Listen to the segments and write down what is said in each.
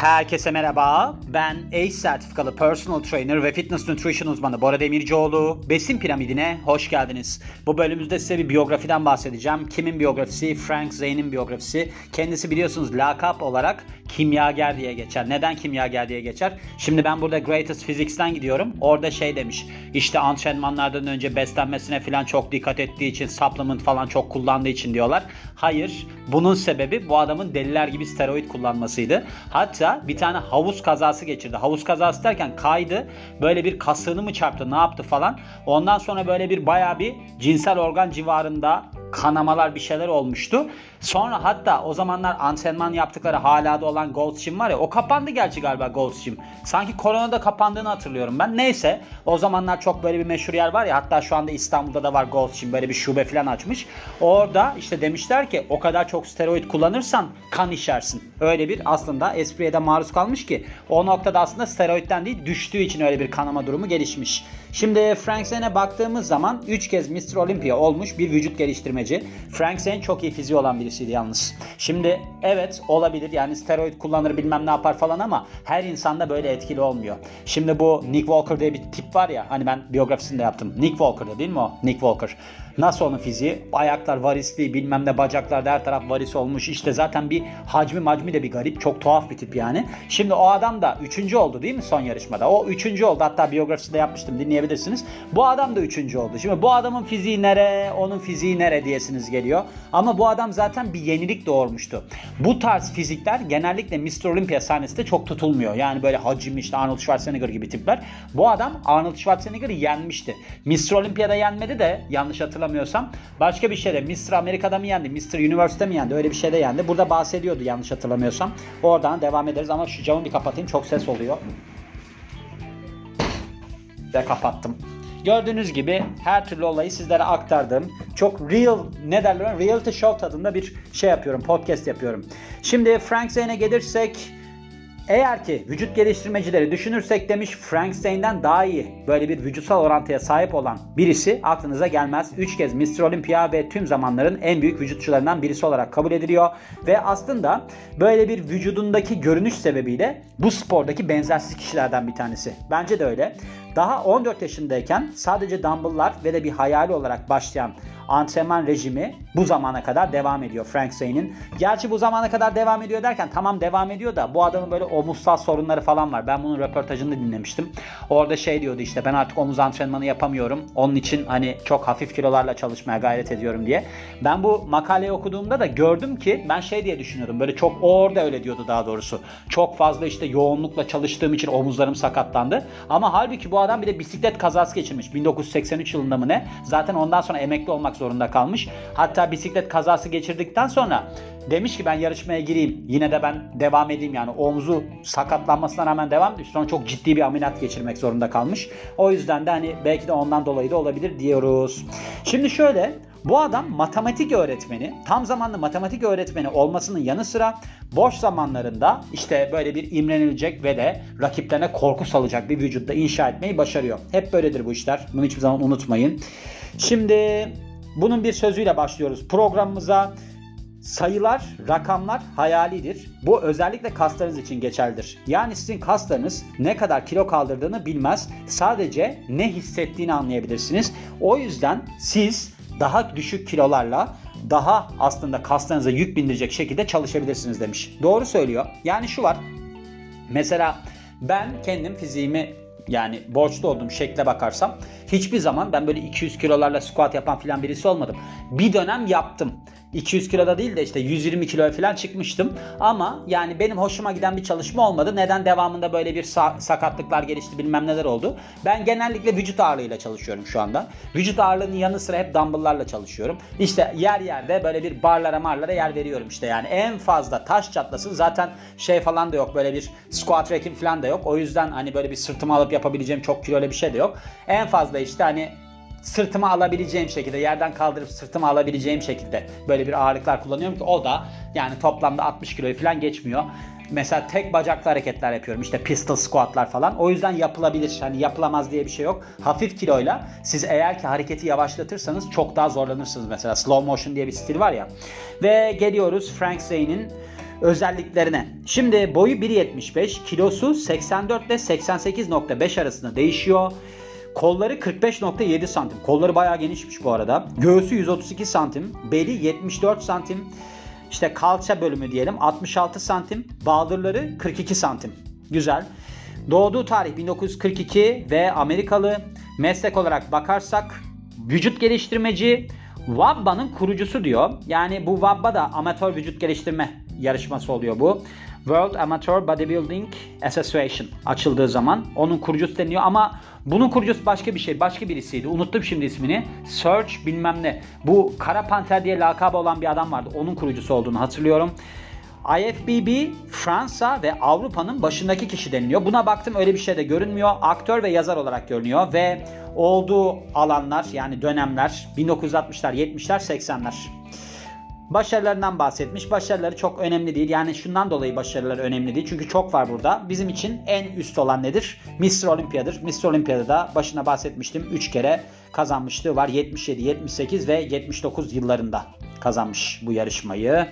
Herkese merhaba. Ben ACE sertifikalı personal trainer ve fitness nutrition uzmanı Bora Demircioğlu. Besin piramidine hoş geldiniz. Bu bölümümüzde size bir biyografiden bahsedeceğim. Kimin biyografisi? Frank Zane'in biyografisi. Kendisi biliyorsunuz lakap olarak kimyager diye geçer. Neden kimyager diye geçer? Şimdi ben burada Greatest Physics'ten gidiyorum. Orada şey demiş. İşte antrenmanlardan önce beslenmesine falan çok dikkat ettiği için, supplement falan çok kullandığı için diyorlar. Hayır. Bunun sebebi bu adamın deliler gibi steroid kullanmasıydı. Hatta bir tane havuz kazası geçirdi. Havuz kazası derken kaydı. Böyle bir kasığını mı çarptı ne yaptı falan. Ondan sonra böyle bir baya bir cinsel organ civarında kanamalar bir şeyler olmuştu. Sonra hatta o zamanlar antrenman yaptıkları hala da olan Gold's Gym var ya o kapandı gerçi galiba Gold's Gym. Sanki koronada kapandığını hatırlıyorum ben. Neyse o zamanlar çok böyle bir meşhur yer var ya hatta şu anda İstanbul'da da var Gold's Gym böyle bir şube falan açmış. Orada işte demişler ki o kadar çok steroid kullanırsan kan içersin. Öyle bir aslında espriye de maruz kalmış ki o noktada aslında steroidden değil düştüğü için öyle bir kanama durumu gelişmiş. Şimdi Frank Zane'e baktığımız zaman 3 kez Mr. Olympia olmuş bir vücut geliştirmeci. Frank Zane çok iyi fiziği olan birisiydi yalnız. Şimdi evet olabilir yani steroid kullanır bilmem ne yapar falan ama her insanda böyle etkili olmuyor. Şimdi bu Nick Walker diye bir tip var ya hani ben biyografisini de yaptım. Nick Walker'da değil mi o? Nick Walker. Nasıl onun fiziği? Ayaklar varisli bilmem ne bacaklar her taraf varis olmuş. İşte zaten bir hacmi macmi de bir garip. Çok tuhaf bir tip yani. Şimdi o adam da üçüncü oldu değil mi son yarışmada? O üçüncü oldu. Hatta biyografisinde yapmıştım dinleyebilirsiniz. Bu adam da üçüncü oldu. Şimdi bu adamın fiziği nere, onun fiziği nere diyesiniz geliyor. Ama bu adam zaten bir yenilik doğurmuştu. Bu tarz fizikler genellikle Mr. Olympia sahnesinde çok tutulmuyor. Yani böyle hacim işte Arnold Schwarzenegger gibi tipler. Bu adam Arnold Schwarzenegger'ı yenmişti. Mr. Olympia'da yenmedi de yanlış hatırlamıyorsam. Başka bir şeyde Mr. Amerika'da mı yendi? Mr. Universe'de mi yendi? Öyle bir şeyde yendi. Burada bahsediyordu yanlış hatırlamıyorsam. Oradan devam ederiz ama şu camı bir kapatayım. Çok ses oluyor. Ve kapattım. Gördüğünüz gibi her türlü olayı sizlere aktardım. Çok real, ne derler? Reality show tadında bir şey yapıyorum. Podcast yapıyorum. Şimdi Frank Zane'e gelirsek eğer ki vücut geliştirmecileri düşünürsek demiş Frank Zane'den daha iyi böyle bir vücutsal orantıya sahip olan birisi aklınıza gelmez. 3 kez Mr. Olympia ve tüm zamanların en büyük vücutçularından birisi olarak kabul ediliyor. Ve aslında böyle bir vücudundaki görünüş sebebiyle bu spordaki benzersiz kişilerden bir tanesi. Bence de öyle. Daha 14 yaşındayken sadece dumbbell'lar ve de bir hayali olarak başlayan antrenman rejimi bu zamana kadar devam ediyor Frank Zane'in. Gerçi bu zamana kadar devam ediyor derken tamam devam ediyor da bu adamın böyle omuzsal sorunları falan var. Ben bunun röportajını dinlemiştim. Orada şey diyordu işte ben artık omuz antrenmanı yapamıyorum. Onun için hani çok hafif kilolarla çalışmaya gayret ediyorum diye. Ben bu makaleyi okuduğumda da gördüm ki ben şey diye düşünüyordum. Böyle çok o orada öyle diyordu daha doğrusu. Çok fazla işte yoğunlukla çalıştığım için omuzlarım sakatlandı. Ama halbuki bu adam bir de bisiklet kazası geçirmiş. 1983 yılında mı ne? Zaten ondan sonra emekli olmak zorunda kalmış. Hatta bisiklet kazası geçirdikten sonra demiş ki ben yarışmaya gireyim. Yine de ben devam edeyim yani omuzu sakatlanmasına rağmen devam etmiş. Sonra çok ciddi bir ameliyat geçirmek zorunda kalmış. O yüzden de hani belki de ondan dolayı da olabilir diyoruz. Şimdi şöyle bu adam matematik öğretmeni, tam zamanlı matematik öğretmeni olmasının yanı sıra boş zamanlarında işte böyle bir imrenilecek ve de rakiplerine korku salacak bir vücutta inşa etmeyi başarıyor. Hep böyledir bu işler. Bunu hiçbir zaman unutmayın. Şimdi bunun bir sözüyle başlıyoruz programımıza. Sayılar, rakamlar hayalidir. Bu özellikle kaslarınız için geçerlidir. Yani sizin kaslarınız ne kadar kilo kaldırdığını bilmez. Sadece ne hissettiğini anlayabilirsiniz. O yüzden siz daha düşük kilolarla daha aslında kaslarınıza yük bindirecek şekilde çalışabilirsiniz demiş. Doğru söylüyor. Yani şu var. Mesela ben kendim fiziğimi yani borçlu olduğum şekle bakarsam hiçbir zaman ben böyle 200 kilolarla squat yapan filan birisi olmadım. Bir dönem yaptım. 200 kiloda değil de işte 120 kiloya falan çıkmıştım. Ama yani benim hoşuma giden bir çalışma olmadı. Neden devamında böyle bir sa- sakatlıklar gelişti bilmem neler oldu. Ben genellikle vücut ağırlığıyla çalışıyorum şu anda. Vücut ağırlığının yanı sıra hep dumbbell'larla çalışıyorum. İşte yer yerde böyle bir barlara marlara yer veriyorum işte yani. En fazla taş çatlasın zaten şey falan da yok. Böyle bir squat rack'im falan da yok. O yüzden hani böyle bir sırtıma alıp yapabileceğim çok kilolu bir şey de yok. En fazla işte hani sırtıma alabileceğim şekilde yerden kaldırıp sırtıma alabileceğim şekilde böyle bir ağırlıklar kullanıyorum ki o da yani toplamda 60 kiloyu falan geçmiyor. Mesela tek bacaklı hareketler yapıyorum. İşte pistol squatlar falan. O yüzden yapılabilir. Hani yapılamaz diye bir şey yok. Hafif kiloyla siz eğer ki hareketi yavaşlatırsanız çok daha zorlanırsınız mesela. Slow motion diye bir stil var ya. Ve geliyoruz Frank Zane'in özelliklerine. Şimdi boyu 1.75, kilosu 84 ile 88.5 arasında değişiyor. Kolları 45.7 santim. Kolları bayağı genişmiş bu arada. Göğsü 132 santim. Beli 74 santim. İşte kalça bölümü diyelim 66 santim. Baldırları 42 santim. Güzel. Doğduğu tarih 1942 ve Amerikalı. Meslek olarak bakarsak vücut geliştirmeci, WABBA'nın kurucusu diyor. Yani bu WABBA da amatör vücut geliştirme yarışması oluyor bu. World Amateur Bodybuilding Association açıldığı zaman onun kurucusu deniyor ama bunun kurucusu başka bir şey, başka birisiydi. Unuttum şimdi ismini. Search bilmem ne. Bu Kara Panter diye lakabı olan bir adam vardı. Onun kurucusu olduğunu hatırlıyorum. IFBB Fransa ve Avrupa'nın başındaki kişi deniliyor. Buna baktım öyle bir şey de görünmüyor. Aktör ve yazar olarak görünüyor ve olduğu alanlar yani dönemler 1960'lar, 70'ler, 80'ler. Başarılarından bahsetmiş. Başarıları çok önemli değil. Yani şundan dolayı başarıları önemli değil. Çünkü çok var burada. Bizim için en üst olan nedir? Mr. Olympia'dır. Mr. Olympia'da da başına bahsetmiştim. 3 kere kazanmışlığı var. 77, 78 ve 79 yıllarında kazanmış bu yarışmayı.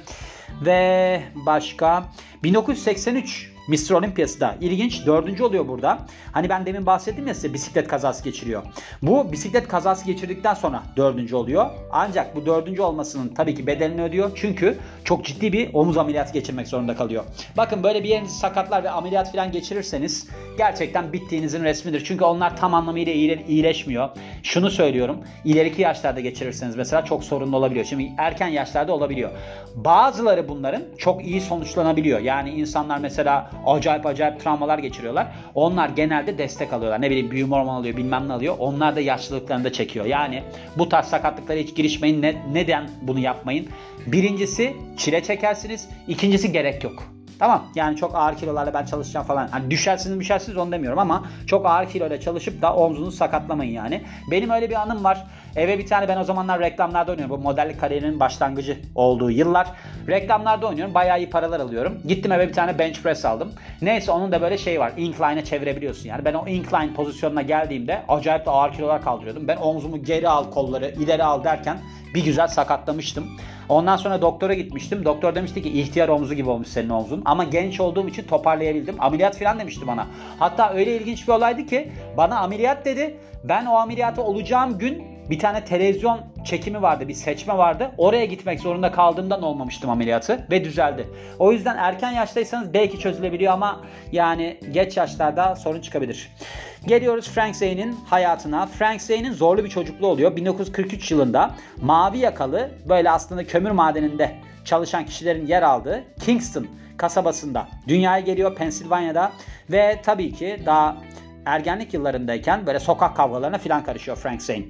Ve başka 1983 Mr. Olympiası da ilginç. Dördüncü oluyor burada. Hani ben demin bahsettim ya size bisiklet kazası geçiriyor. Bu bisiklet kazası geçirdikten sonra dördüncü oluyor. Ancak bu dördüncü olmasının tabii ki bedelini ödüyor. Çünkü çok ciddi bir omuz ameliyatı geçirmek zorunda kalıyor. Bakın böyle bir yerinizi sakatlar ve ameliyat falan geçirirseniz gerçekten bittiğinizin resmidir. Çünkü onlar tam anlamıyla iyileşmiyor. Şunu söylüyorum. İleriki yaşlarda geçirirseniz mesela çok sorunlu olabiliyor. Şimdi erken yaşlarda olabiliyor. Bazıları bunların çok iyi sonuçlanabiliyor. Yani insanlar mesela acayip acayip travmalar geçiriyorlar. Onlar genelde destek alıyorlar. Ne bileyim büyüme hormonu alıyor bilmem ne alıyor. Onlar da yaşlılıklarında çekiyor. Yani bu tarz sakatlıklara hiç girişmeyin. Ne, neden bunu yapmayın? Birincisi çile çekersiniz. İkincisi gerek yok. Tamam yani çok ağır kilolarla ben çalışacağım falan. Hani düşersiniz düşersiniz onu demiyorum ama çok ağır kiloyla çalışıp da omzunuzu sakatlamayın yani. Benim öyle bir anım var. Eve bir tane ben o zamanlar reklamlarda oynuyorum. Bu modellik kariyerinin başlangıcı olduğu yıllar. Reklamlarda oynuyorum. Bayağı iyi paralar alıyorum. Gittim eve bir tane bench press aldım. Neyse onun da böyle şey var. Incline'e çevirebiliyorsun yani. Ben o incline pozisyonuna geldiğimde acayip de ağır kilolar kaldırıyordum. Ben omzumu geri al kolları ileri al derken bir güzel sakatlamıştım. Ondan sonra doktora gitmiştim. Doktor demişti ki ihtiyar omzu gibi olmuş senin omzun. Ama genç olduğum için toparlayabildim. Ameliyat falan demişti bana. Hatta öyle ilginç bir olaydı ki bana ameliyat dedi. Ben o ameliyatı olacağım gün bir tane televizyon çekimi vardı, bir seçme vardı. Oraya gitmek zorunda kaldığımdan olmamıştım ameliyatı ve düzeldi. O yüzden erken yaştaysanız belki çözülebiliyor ama yani geç yaşlarda sorun çıkabilir. Geliyoruz Frank Zane'in hayatına. Frank Zane'in zorlu bir çocukluğu oluyor. 1943 yılında mavi yakalı böyle aslında kömür madeninde çalışan kişilerin yer aldığı Kingston kasabasında dünyaya geliyor Pensilvanya'da ve tabii ki daha ergenlik yıllarındayken böyle sokak kavgalarına filan karışıyor Frank Zane.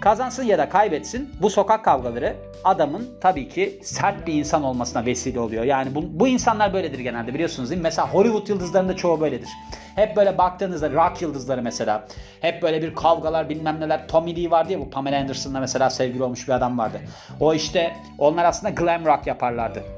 Kazansın ya da kaybetsin bu sokak kavgaları adamın tabii ki sert bir insan olmasına vesile oluyor. Yani bu, bu insanlar böyledir genelde biliyorsunuz değil mi? Mesela Hollywood yıldızlarında çoğu böyledir. Hep böyle baktığınızda rock yıldızları mesela. Hep böyle bir kavgalar bilmem neler. Tommy Lee vardı ya bu Pamela Anderson'la mesela sevgili olmuş bir adam vardı. O işte onlar aslında glam rock yaparlardı.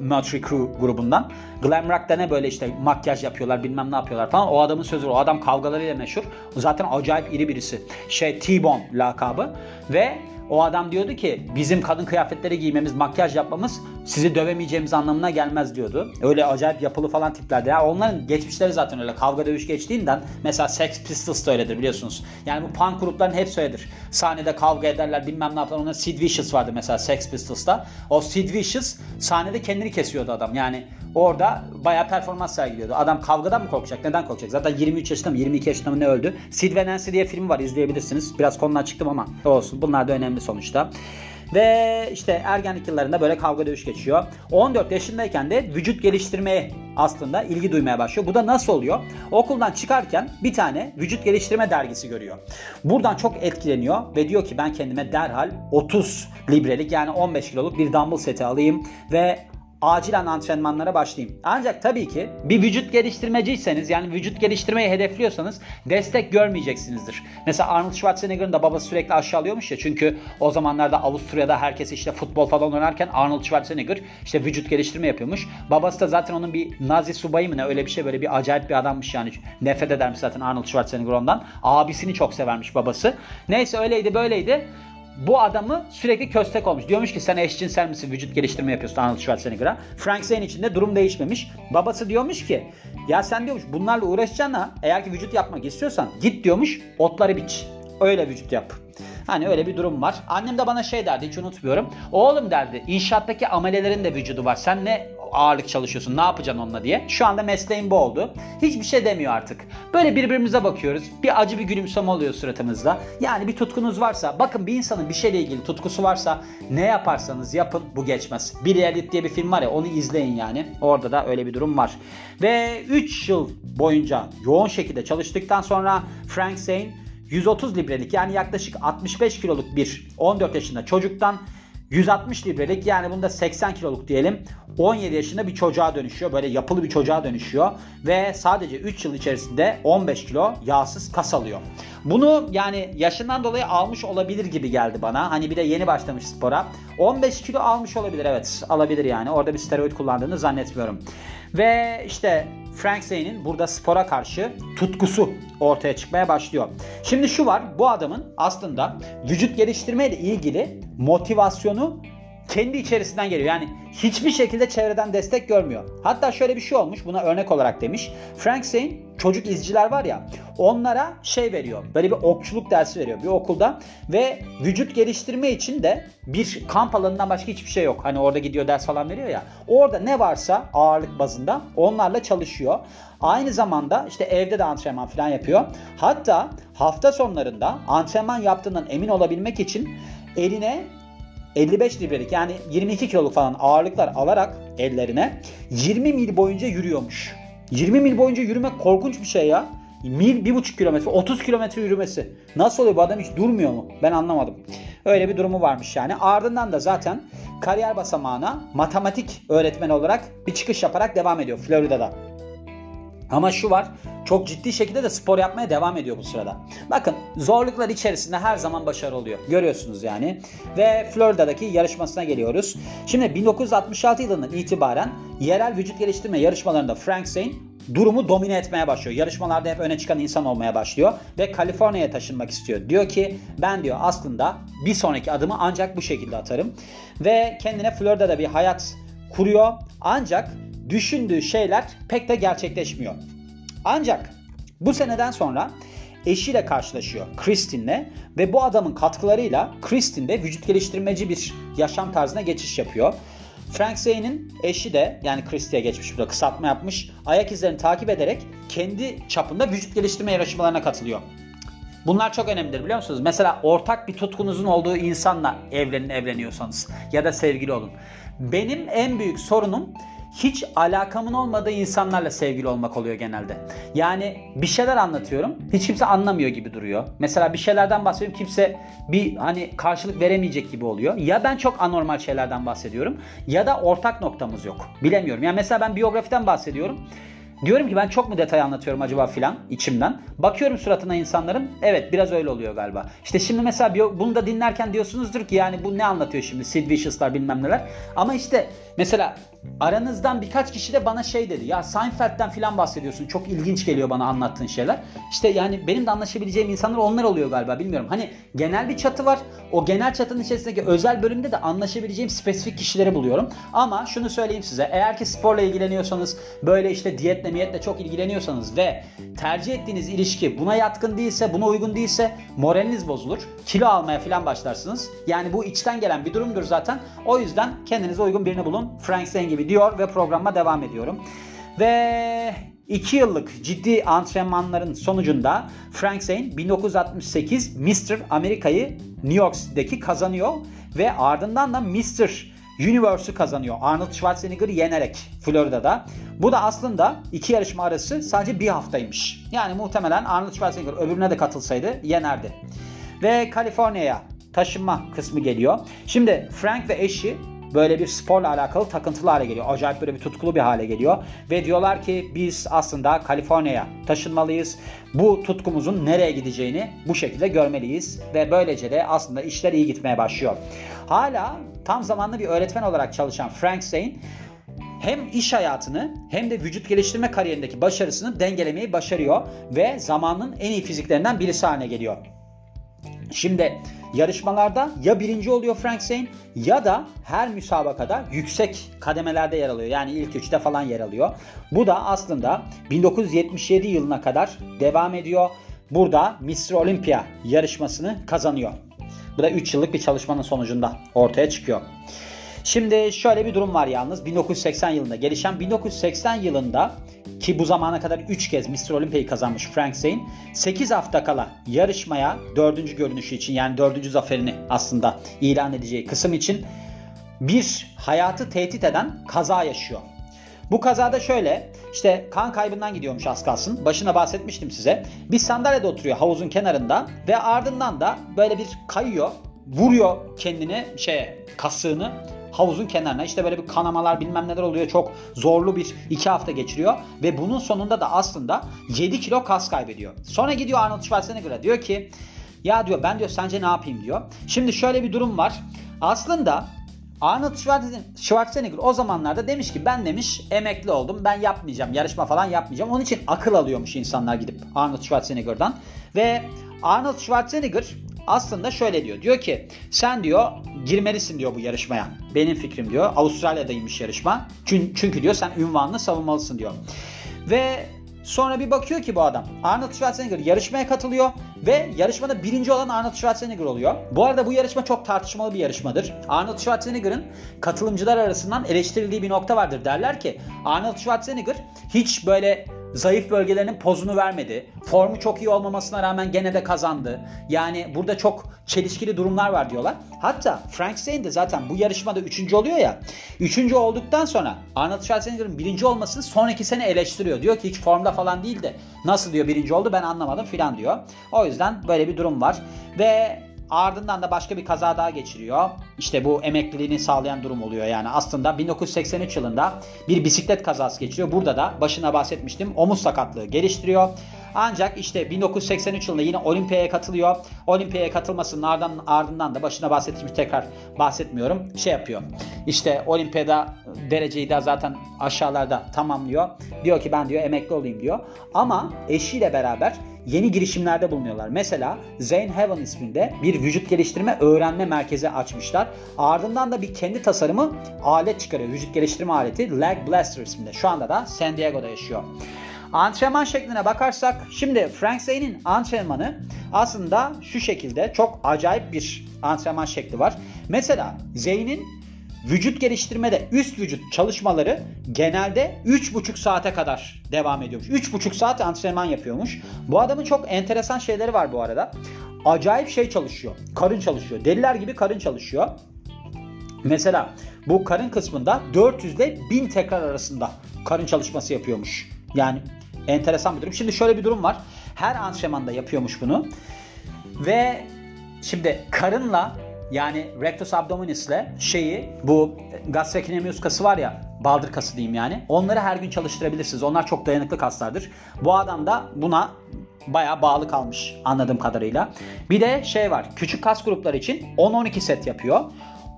Mötley Crüe grubundan. Glam Rock'ta ne böyle işte makyaj yapıyorlar bilmem ne yapıyorlar falan. O adamın sözü o adam kavgalarıyla meşhur. Zaten acayip iri birisi. Şey T-Bone lakabı ve o adam diyordu ki bizim kadın kıyafetleri giymemiz, makyaj yapmamız sizi dövemeyeceğimiz anlamına gelmez diyordu. Öyle acayip yapılı falan tiplerdi. Yani onların geçmişleri zaten öyle kavga dövüş geçtiğinden mesela Sex Pistols da öyledir biliyorsunuz. Yani bu punk grupların hepsi öyledir. Sahnede kavga ederler bilmem ne yaparlar. Onların Sid Vicious vardı mesela Sex Pistols'ta. O Sid Vicious sahnede kendini kesiyordu adam. Yani orada bayağı performans sergiliyordu. Adam kavgadan mı korkacak? Neden korkacak? Zaten 23 yaşında mı 22 yaşında mı ne öldü? Sid ve Nancy diye film var izleyebilirsiniz. Biraz konudan çıktım ama olsun. Bunlar da önemli sonuçta. Ve işte ergenlik yıllarında böyle kavga dövüş geçiyor. 14 yaşındayken de vücut geliştirmeye aslında ilgi duymaya başlıyor. Bu da nasıl oluyor? Okuldan çıkarken bir tane vücut geliştirme dergisi görüyor. Buradan çok etkileniyor ve diyor ki ben kendime derhal 30 librelik yani 15 kiloluk bir dumbbell seti alayım ve acilen antrenmanlara başlayayım. Ancak tabii ki bir vücut geliştirmeciyseniz yani vücut geliştirmeyi hedefliyorsanız destek görmeyeceksinizdir. Mesela Arnold Schwarzenegger'ın da babası sürekli aşağılıyormuş ya çünkü o zamanlarda Avusturya'da herkes işte futbol falan oynarken Arnold Schwarzenegger işte vücut geliştirme yapıyormuş. Babası da zaten onun bir Nazi subayı mı ne öyle bir şey böyle bir acayip bir adammış yani. Nefret edermiş zaten Arnold Schwarzenegger ondan. Abisini çok severmiş babası. Neyse öyleydi böyleydi. Bu adamı sürekli köstek olmuş. Diyormuş ki sen eşcinsel misin? Vücut geliştirme yapıyorsun Arnold Schwarzenegger'a. Frank Zane için de durum değişmemiş. Babası diyormuş ki ya sen diyormuş bunlarla uğraşacağına eğer ki vücut yapmak istiyorsan git diyormuş otları biç. Öyle vücut yap. Hani öyle bir durum var. Annem de bana şey derdi hiç unutmuyorum. Oğlum derdi inşaattaki amelelerin de vücudu var. Sen ne ağırlık çalışıyorsun ne yapacaksın onunla diye. Şu anda mesleğim bu oldu. Hiçbir şey demiyor artık. Böyle birbirimize bakıyoruz. Bir acı bir gülümseme oluyor suratımızda. Yani bir tutkunuz varsa bakın bir insanın bir şeyle ilgili tutkusu varsa ne yaparsanız yapın bu geçmez. Bir Elite diye bir film var ya onu izleyin yani. Orada da öyle bir durum var. Ve 3 yıl boyunca yoğun şekilde çalıştıktan sonra Frank Zane 130 librelik yani yaklaşık 65 kiloluk bir 14 yaşında çocuktan 160 librelik yani bunda 80 kiloluk diyelim 17 yaşında bir çocuğa dönüşüyor. Böyle yapılı bir çocuğa dönüşüyor. Ve sadece 3 yıl içerisinde 15 kilo yağsız kas alıyor. Bunu yani yaşından dolayı almış olabilir gibi geldi bana. Hani bir de yeni başlamış spora. 15 kilo almış olabilir evet alabilir yani. Orada bir steroid kullandığını zannetmiyorum. Ve işte Frank Zane'in burada spora karşı tutkusu ortaya çıkmaya başlıyor. Şimdi şu var bu adamın aslında vücut geliştirme ile ilgili motivasyonu kendi içerisinden geliyor. Yani hiçbir şekilde çevreden destek görmüyor. Hatta şöyle bir şey olmuş buna örnek olarak demiş. Frank Zane çocuk izciler var ya onlara şey veriyor. Böyle bir okçuluk dersi veriyor bir okulda ve vücut geliştirme için de bir kamp alanından başka hiçbir şey yok. Hani orada gidiyor ders falan veriyor ya. Orada ne varsa ağırlık bazında onlarla çalışıyor. Aynı zamanda işte evde de antrenman falan yapıyor. Hatta hafta sonlarında antrenman yaptığından emin olabilmek için eline 55 librelik yani 22 kiloluk falan ağırlıklar alarak ellerine 20 mil boyunca yürüyormuş. 20 mil boyunca yürümek korkunç bir şey ya. Mil 1,5 kilometre 30 kilometre yürümesi. Nasıl oluyor bu adam hiç durmuyor mu? Ben anlamadım. Öyle bir durumu varmış yani. Ardından da zaten kariyer basamağına matematik öğretmeni olarak bir çıkış yaparak devam ediyor Florida'da. Ama şu var çok ciddi şekilde de spor yapmaya devam ediyor bu sırada. Bakın zorluklar içerisinde her zaman başarı oluyor. Görüyorsunuz yani. Ve Florida'daki yarışmasına geliyoruz. Şimdi 1966 yılından itibaren yerel vücut geliştirme yarışmalarında Frank Zane durumu domine etmeye başlıyor. Yarışmalarda hep öne çıkan insan olmaya başlıyor ve Kaliforniya'ya taşınmak istiyor. Diyor ki ben diyor aslında bir sonraki adımı ancak bu şekilde atarım ve kendine Florida'da bir hayat kuruyor. Ancak düşündüğü şeyler pek de gerçekleşmiyor. Ancak bu seneden sonra eşiyle karşılaşıyor Kristin'le ve bu adamın katkılarıyla Kristin de vücut geliştirmeci bir yaşam tarzına geçiş yapıyor. Frank Zane'in eşi de yani Christie'ye geçmiş burada kısaltma yapmış. Ayak izlerini takip ederek kendi çapında vücut geliştirme yarışmalarına katılıyor. Bunlar çok önemlidir biliyor musunuz? Mesela ortak bir tutkunuzun olduğu insanla evlenin evleniyorsanız ya da sevgili olun. Benim en büyük sorunum hiç alakamın olmadığı insanlarla sevgili olmak oluyor genelde. Yani bir şeyler anlatıyorum. Hiç kimse anlamıyor gibi duruyor. Mesela bir şeylerden bahsediyorum. Kimse bir hani karşılık veremeyecek gibi oluyor. Ya ben çok anormal şeylerden bahsediyorum ya da ortak noktamız yok. Bilemiyorum. Yani mesela ben biyografiden bahsediyorum. Diyorum ki ben çok mu detay anlatıyorum acaba filan içimden. Bakıyorum suratına insanların. Evet biraz öyle oluyor galiba. İşte şimdi mesela bunu da dinlerken diyorsunuzdur ki yani bu ne anlatıyor şimdi Sid Vicious'lar bilmem neler. Ama işte mesela aranızdan birkaç kişi de bana şey dedi. Ya Seinfeld'den filan bahsediyorsun. Çok ilginç geliyor bana anlattığın şeyler. İşte yani benim de anlaşabileceğim insanlar onlar oluyor galiba bilmiyorum. Hani genel bir çatı var. O genel çatının içerisindeki özel bölümde de anlaşabileceğim spesifik kişileri buluyorum. Ama şunu söyleyeyim size. Eğer ki sporla ilgileniyorsanız böyle işte diyetle miyetle çok ilgileniyorsanız ve tercih ettiğiniz ilişki buna yatkın değilse, buna uygun değilse moraliniz bozulur. Kilo almaya filan başlarsınız. Yani bu içten gelen bir durumdur zaten. O yüzden kendinize uygun birini bulun. Frank Zane gibi diyor ve programa devam ediyorum. Ve 2 yıllık ciddi antrenmanların sonucunda Frank Zane 1968 Mr. Amerika'yı New York'daki kazanıyor ve ardından da Mr. Universe'ü kazanıyor Arnold Schwarzenegger'ı yenerek Florida'da. Bu da aslında iki yarışma arası sadece bir haftaymış. Yani muhtemelen Arnold Schwarzenegger öbürüne de katılsaydı yenerdi. Ve Kaliforniya'ya taşınma kısmı geliyor. Şimdi Frank ve eşi böyle bir sporla alakalı takıntılı hale geliyor. Acayip böyle bir tutkulu bir hale geliyor. Ve diyorlar ki biz aslında Kaliforniya'ya taşınmalıyız. Bu tutkumuzun nereye gideceğini bu şekilde görmeliyiz. Ve böylece de aslında işler iyi gitmeye başlıyor. Hala tam zamanlı bir öğretmen olarak çalışan Frank Zane hem iş hayatını hem de vücut geliştirme kariyerindeki başarısını dengelemeyi başarıyor ve zamanın en iyi fiziklerinden birisi haline geliyor. Şimdi yarışmalarda ya birinci oluyor Frank Zane ya da her müsabakada yüksek kademelerde yer alıyor. Yani ilk üçte falan yer alıyor. Bu da aslında 1977 yılına kadar devam ediyor. Burada Mr. Olympia yarışmasını kazanıyor. Bu da 3 yıllık bir çalışmanın sonucunda ortaya çıkıyor. Şimdi şöyle bir durum var yalnız. 1980 yılında gelişen 1980 yılında ki bu zamana kadar 3 kez Mr. Olympia'yı kazanmış Frank Zane 8 hafta kala yarışmaya 4. görünüşü için yani 4. zaferini aslında ilan edeceği kısım için bir hayatı tehdit eden kaza yaşıyor. Bu kazada şöyle işte kan kaybından gidiyormuş az kalsın. Başına bahsetmiştim size. Bir sandalyede oturuyor havuzun kenarında ve ardından da böyle bir kayıyor. Vuruyor kendini şeye kasığını havuzun kenarına işte böyle bir kanamalar bilmem neler oluyor. Çok zorlu bir iki hafta geçiriyor ve bunun sonunda da aslında 7 kilo kas kaybediyor. Sonra gidiyor Arnold Schwarzenegger'a diyor ki ya diyor ben diyor sence ne yapayım diyor. Şimdi şöyle bir durum var. Aslında Arnold Schwarzenegger o zamanlarda demiş ki ben demiş emekli oldum ben yapmayacağım yarışma falan yapmayacağım. Onun için akıl alıyormuş insanlar gidip Arnold Schwarzenegger'dan ve Arnold Schwarzenegger aslında şöyle diyor. Diyor ki sen diyor girmelisin diyor bu yarışmaya. Benim fikrim diyor. Avustralya'daymış yarışma. Çünkü, diyor sen ünvanını savunmalısın diyor. Ve sonra bir bakıyor ki bu adam Arnold Schwarzenegger yarışmaya katılıyor ve yarışmada birinci olan Arnold Schwarzenegger oluyor. Bu arada bu yarışma çok tartışmalı bir yarışmadır. Arnold Schwarzenegger'ın katılımcılar arasından eleştirildiği bir nokta vardır. Derler ki Arnold Schwarzenegger hiç böyle zayıf bölgelerinin pozunu vermedi. Formu çok iyi olmamasına rağmen gene de kazandı. Yani burada çok çelişkili durumlar var diyorlar. Hatta Frank Zane de zaten bu yarışmada üçüncü oluyor ya. Üçüncü olduktan sonra Arnold Schwarzenegger'ın birinci olmasını sonraki sene eleştiriyor. Diyor ki hiç formda falan değil de nasıl diyor birinci oldu ben anlamadım filan diyor. O yüzden böyle bir durum var. Ve Ardından da başka bir kaza daha geçiriyor. İşte bu emekliliğini sağlayan durum oluyor yani. Aslında 1983 yılında bir bisiklet kazası geçiriyor. Burada da başına bahsetmiştim. Omuz sakatlığı geliştiriyor. Ancak işte 1983 yılında yine olimpiyaya katılıyor. Olimpiyaya katılmasının ardından, ardından da başına bahsetmiş tekrar bahsetmiyorum. Şey yapıyor. İşte olimpiyada dereceyi de zaten aşağılarda tamamlıyor. Diyor ki ben diyor emekli olayım diyor. Ama eşiyle beraber yeni girişimlerde bulunuyorlar. Mesela Zane Heaven isminde bir vücut geliştirme öğrenme merkezi açmışlar. Ardından da bir kendi tasarımı alet çıkarıyor. Vücut geliştirme aleti Leg Blaster isminde. Şu anda da San Diego'da yaşıyor. Antrenman şekline bakarsak şimdi Frank Zane'in antrenmanı aslında şu şekilde çok acayip bir antrenman şekli var. Mesela Zane'in vücut geliştirmede üst vücut çalışmaları genelde 3,5 saate kadar devam ediyormuş. 3,5 saat antrenman yapıyormuş. Bu adamın çok enteresan şeyleri var bu arada. Acayip şey çalışıyor. Karın çalışıyor. Deliler gibi karın çalışıyor. Mesela bu karın kısmında 400 ile 1000 tekrar arasında karın çalışması yapıyormuş. Yani enteresan bir durum. Şimdi şöyle bir durum var. Her antrenmanda yapıyormuş bunu. Ve şimdi karınla yani rectus abdominis'le şeyi bu gastrocnemius kası var ya baldır kası diyeyim yani. Onları her gün çalıştırabilirsiniz. Onlar çok dayanıklı kaslardır. Bu adam da buna baya bağlı kalmış anladığım kadarıyla. Bir de şey var. Küçük kas grupları için 10-12 set yapıyor.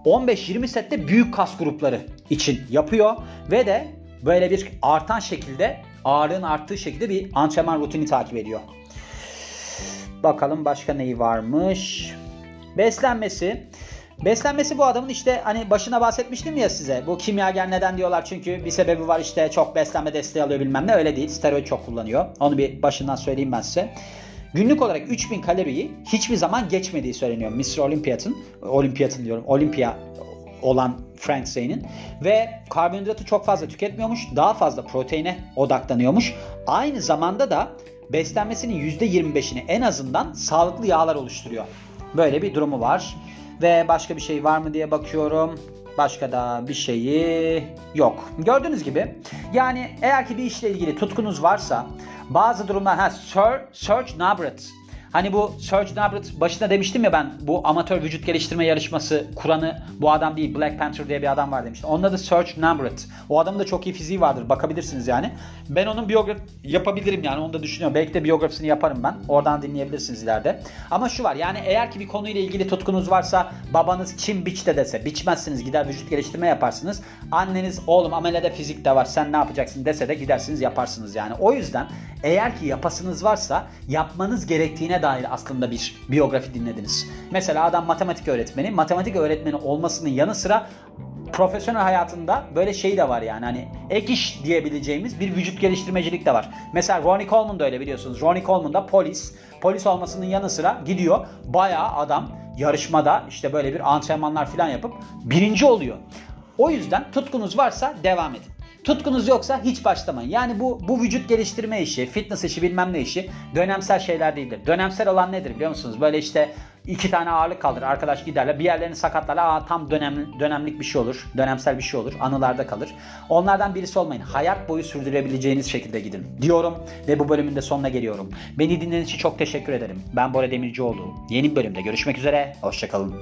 15-20 sette büyük kas grupları için yapıyor ve de böyle bir artan şekilde ağırlığın arttığı şekilde bir antrenman rutini takip ediyor. Bakalım başka neyi varmış. Beslenmesi. Beslenmesi bu adamın işte hani başına bahsetmiştim ya size. Bu kimyager neden diyorlar çünkü bir sebebi var işte çok beslenme desteği alıyor bilmem ne öyle değil. Steroid çok kullanıyor. Onu bir başından söyleyeyim ben size. Günlük olarak 3000 kaloriyi hiçbir zaman geçmediği söyleniyor Mr. Olympiad'ın. Olympiad'ın diyorum. Olympia olan Frank Zane'in ve karbonhidratı çok fazla tüketmiyormuş. Daha fazla proteine odaklanıyormuş. Aynı zamanda da beslenmesinin %25'ini en azından sağlıklı yağlar oluşturuyor. Böyle bir durumu var. Ve başka bir şey var mı diye bakıyorum. Başka da bir şeyi yok. Gördüğünüz gibi yani eğer ki bir işle ilgili tutkunuz varsa bazı durumlar ha Sir, Serge Nabret Hani bu Serge Nabret başında demiştim ya ben bu amatör vücut geliştirme yarışması kuranı bu adam değil Black Panther diye bir adam var demiştim. Onun adı Serge Nabret. O adamın da çok iyi fiziği vardır bakabilirsiniz yani. Ben onun biyografi yapabilirim yani onu da düşünüyorum. Belki de biyografisini yaparım ben. Oradan dinleyebilirsiniz ileride. Ama şu var yani eğer ki bir konuyla ilgili tutkunuz varsa babanız kim biç de dese biçmezsiniz gider vücut geliştirme yaparsınız. Anneniz oğlum amelede fizik de var sen ne yapacaksın dese de gidersiniz yaparsınız yani. O yüzden Eğer ki yapasınız varsa yapmanız gerektiğine dair aslında bir biyografi dinlediniz. Mesela adam matematik öğretmeni. Matematik öğretmeni olmasının yanı sıra profesyonel hayatında böyle şey de var yani hani ek iş diyebileceğimiz bir vücut geliştirmecilik de var. Mesela Ronnie Coleman da öyle biliyorsunuz. Ronnie Coleman da polis. Polis olmasının yanı sıra gidiyor bayağı adam yarışmada işte böyle bir antrenmanlar falan yapıp birinci oluyor. O yüzden tutkunuz varsa devam edin. Tutkunuz yoksa hiç başlamayın. Yani bu bu vücut geliştirme işi, fitness işi bilmem ne işi dönemsel şeyler değildir. Dönemsel olan nedir biliyor musunuz? Böyle işte iki tane ağırlık kaldır arkadaş giderler. Bir yerlerini sakatlar aa tam dönem, dönemlik bir şey olur dönemsel bir şey olur anılarda kalır. Onlardan birisi olmayın. Hayat boyu sürdürebileceğiniz şekilde gidin diyorum ve bu bölümün de sonuna geliyorum. Beni dinlediğiniz için çok teşekkür ederim. Ben Bora Demircioğlu. Yeni bir bölümde görüşmek üzere. Hoşçakalın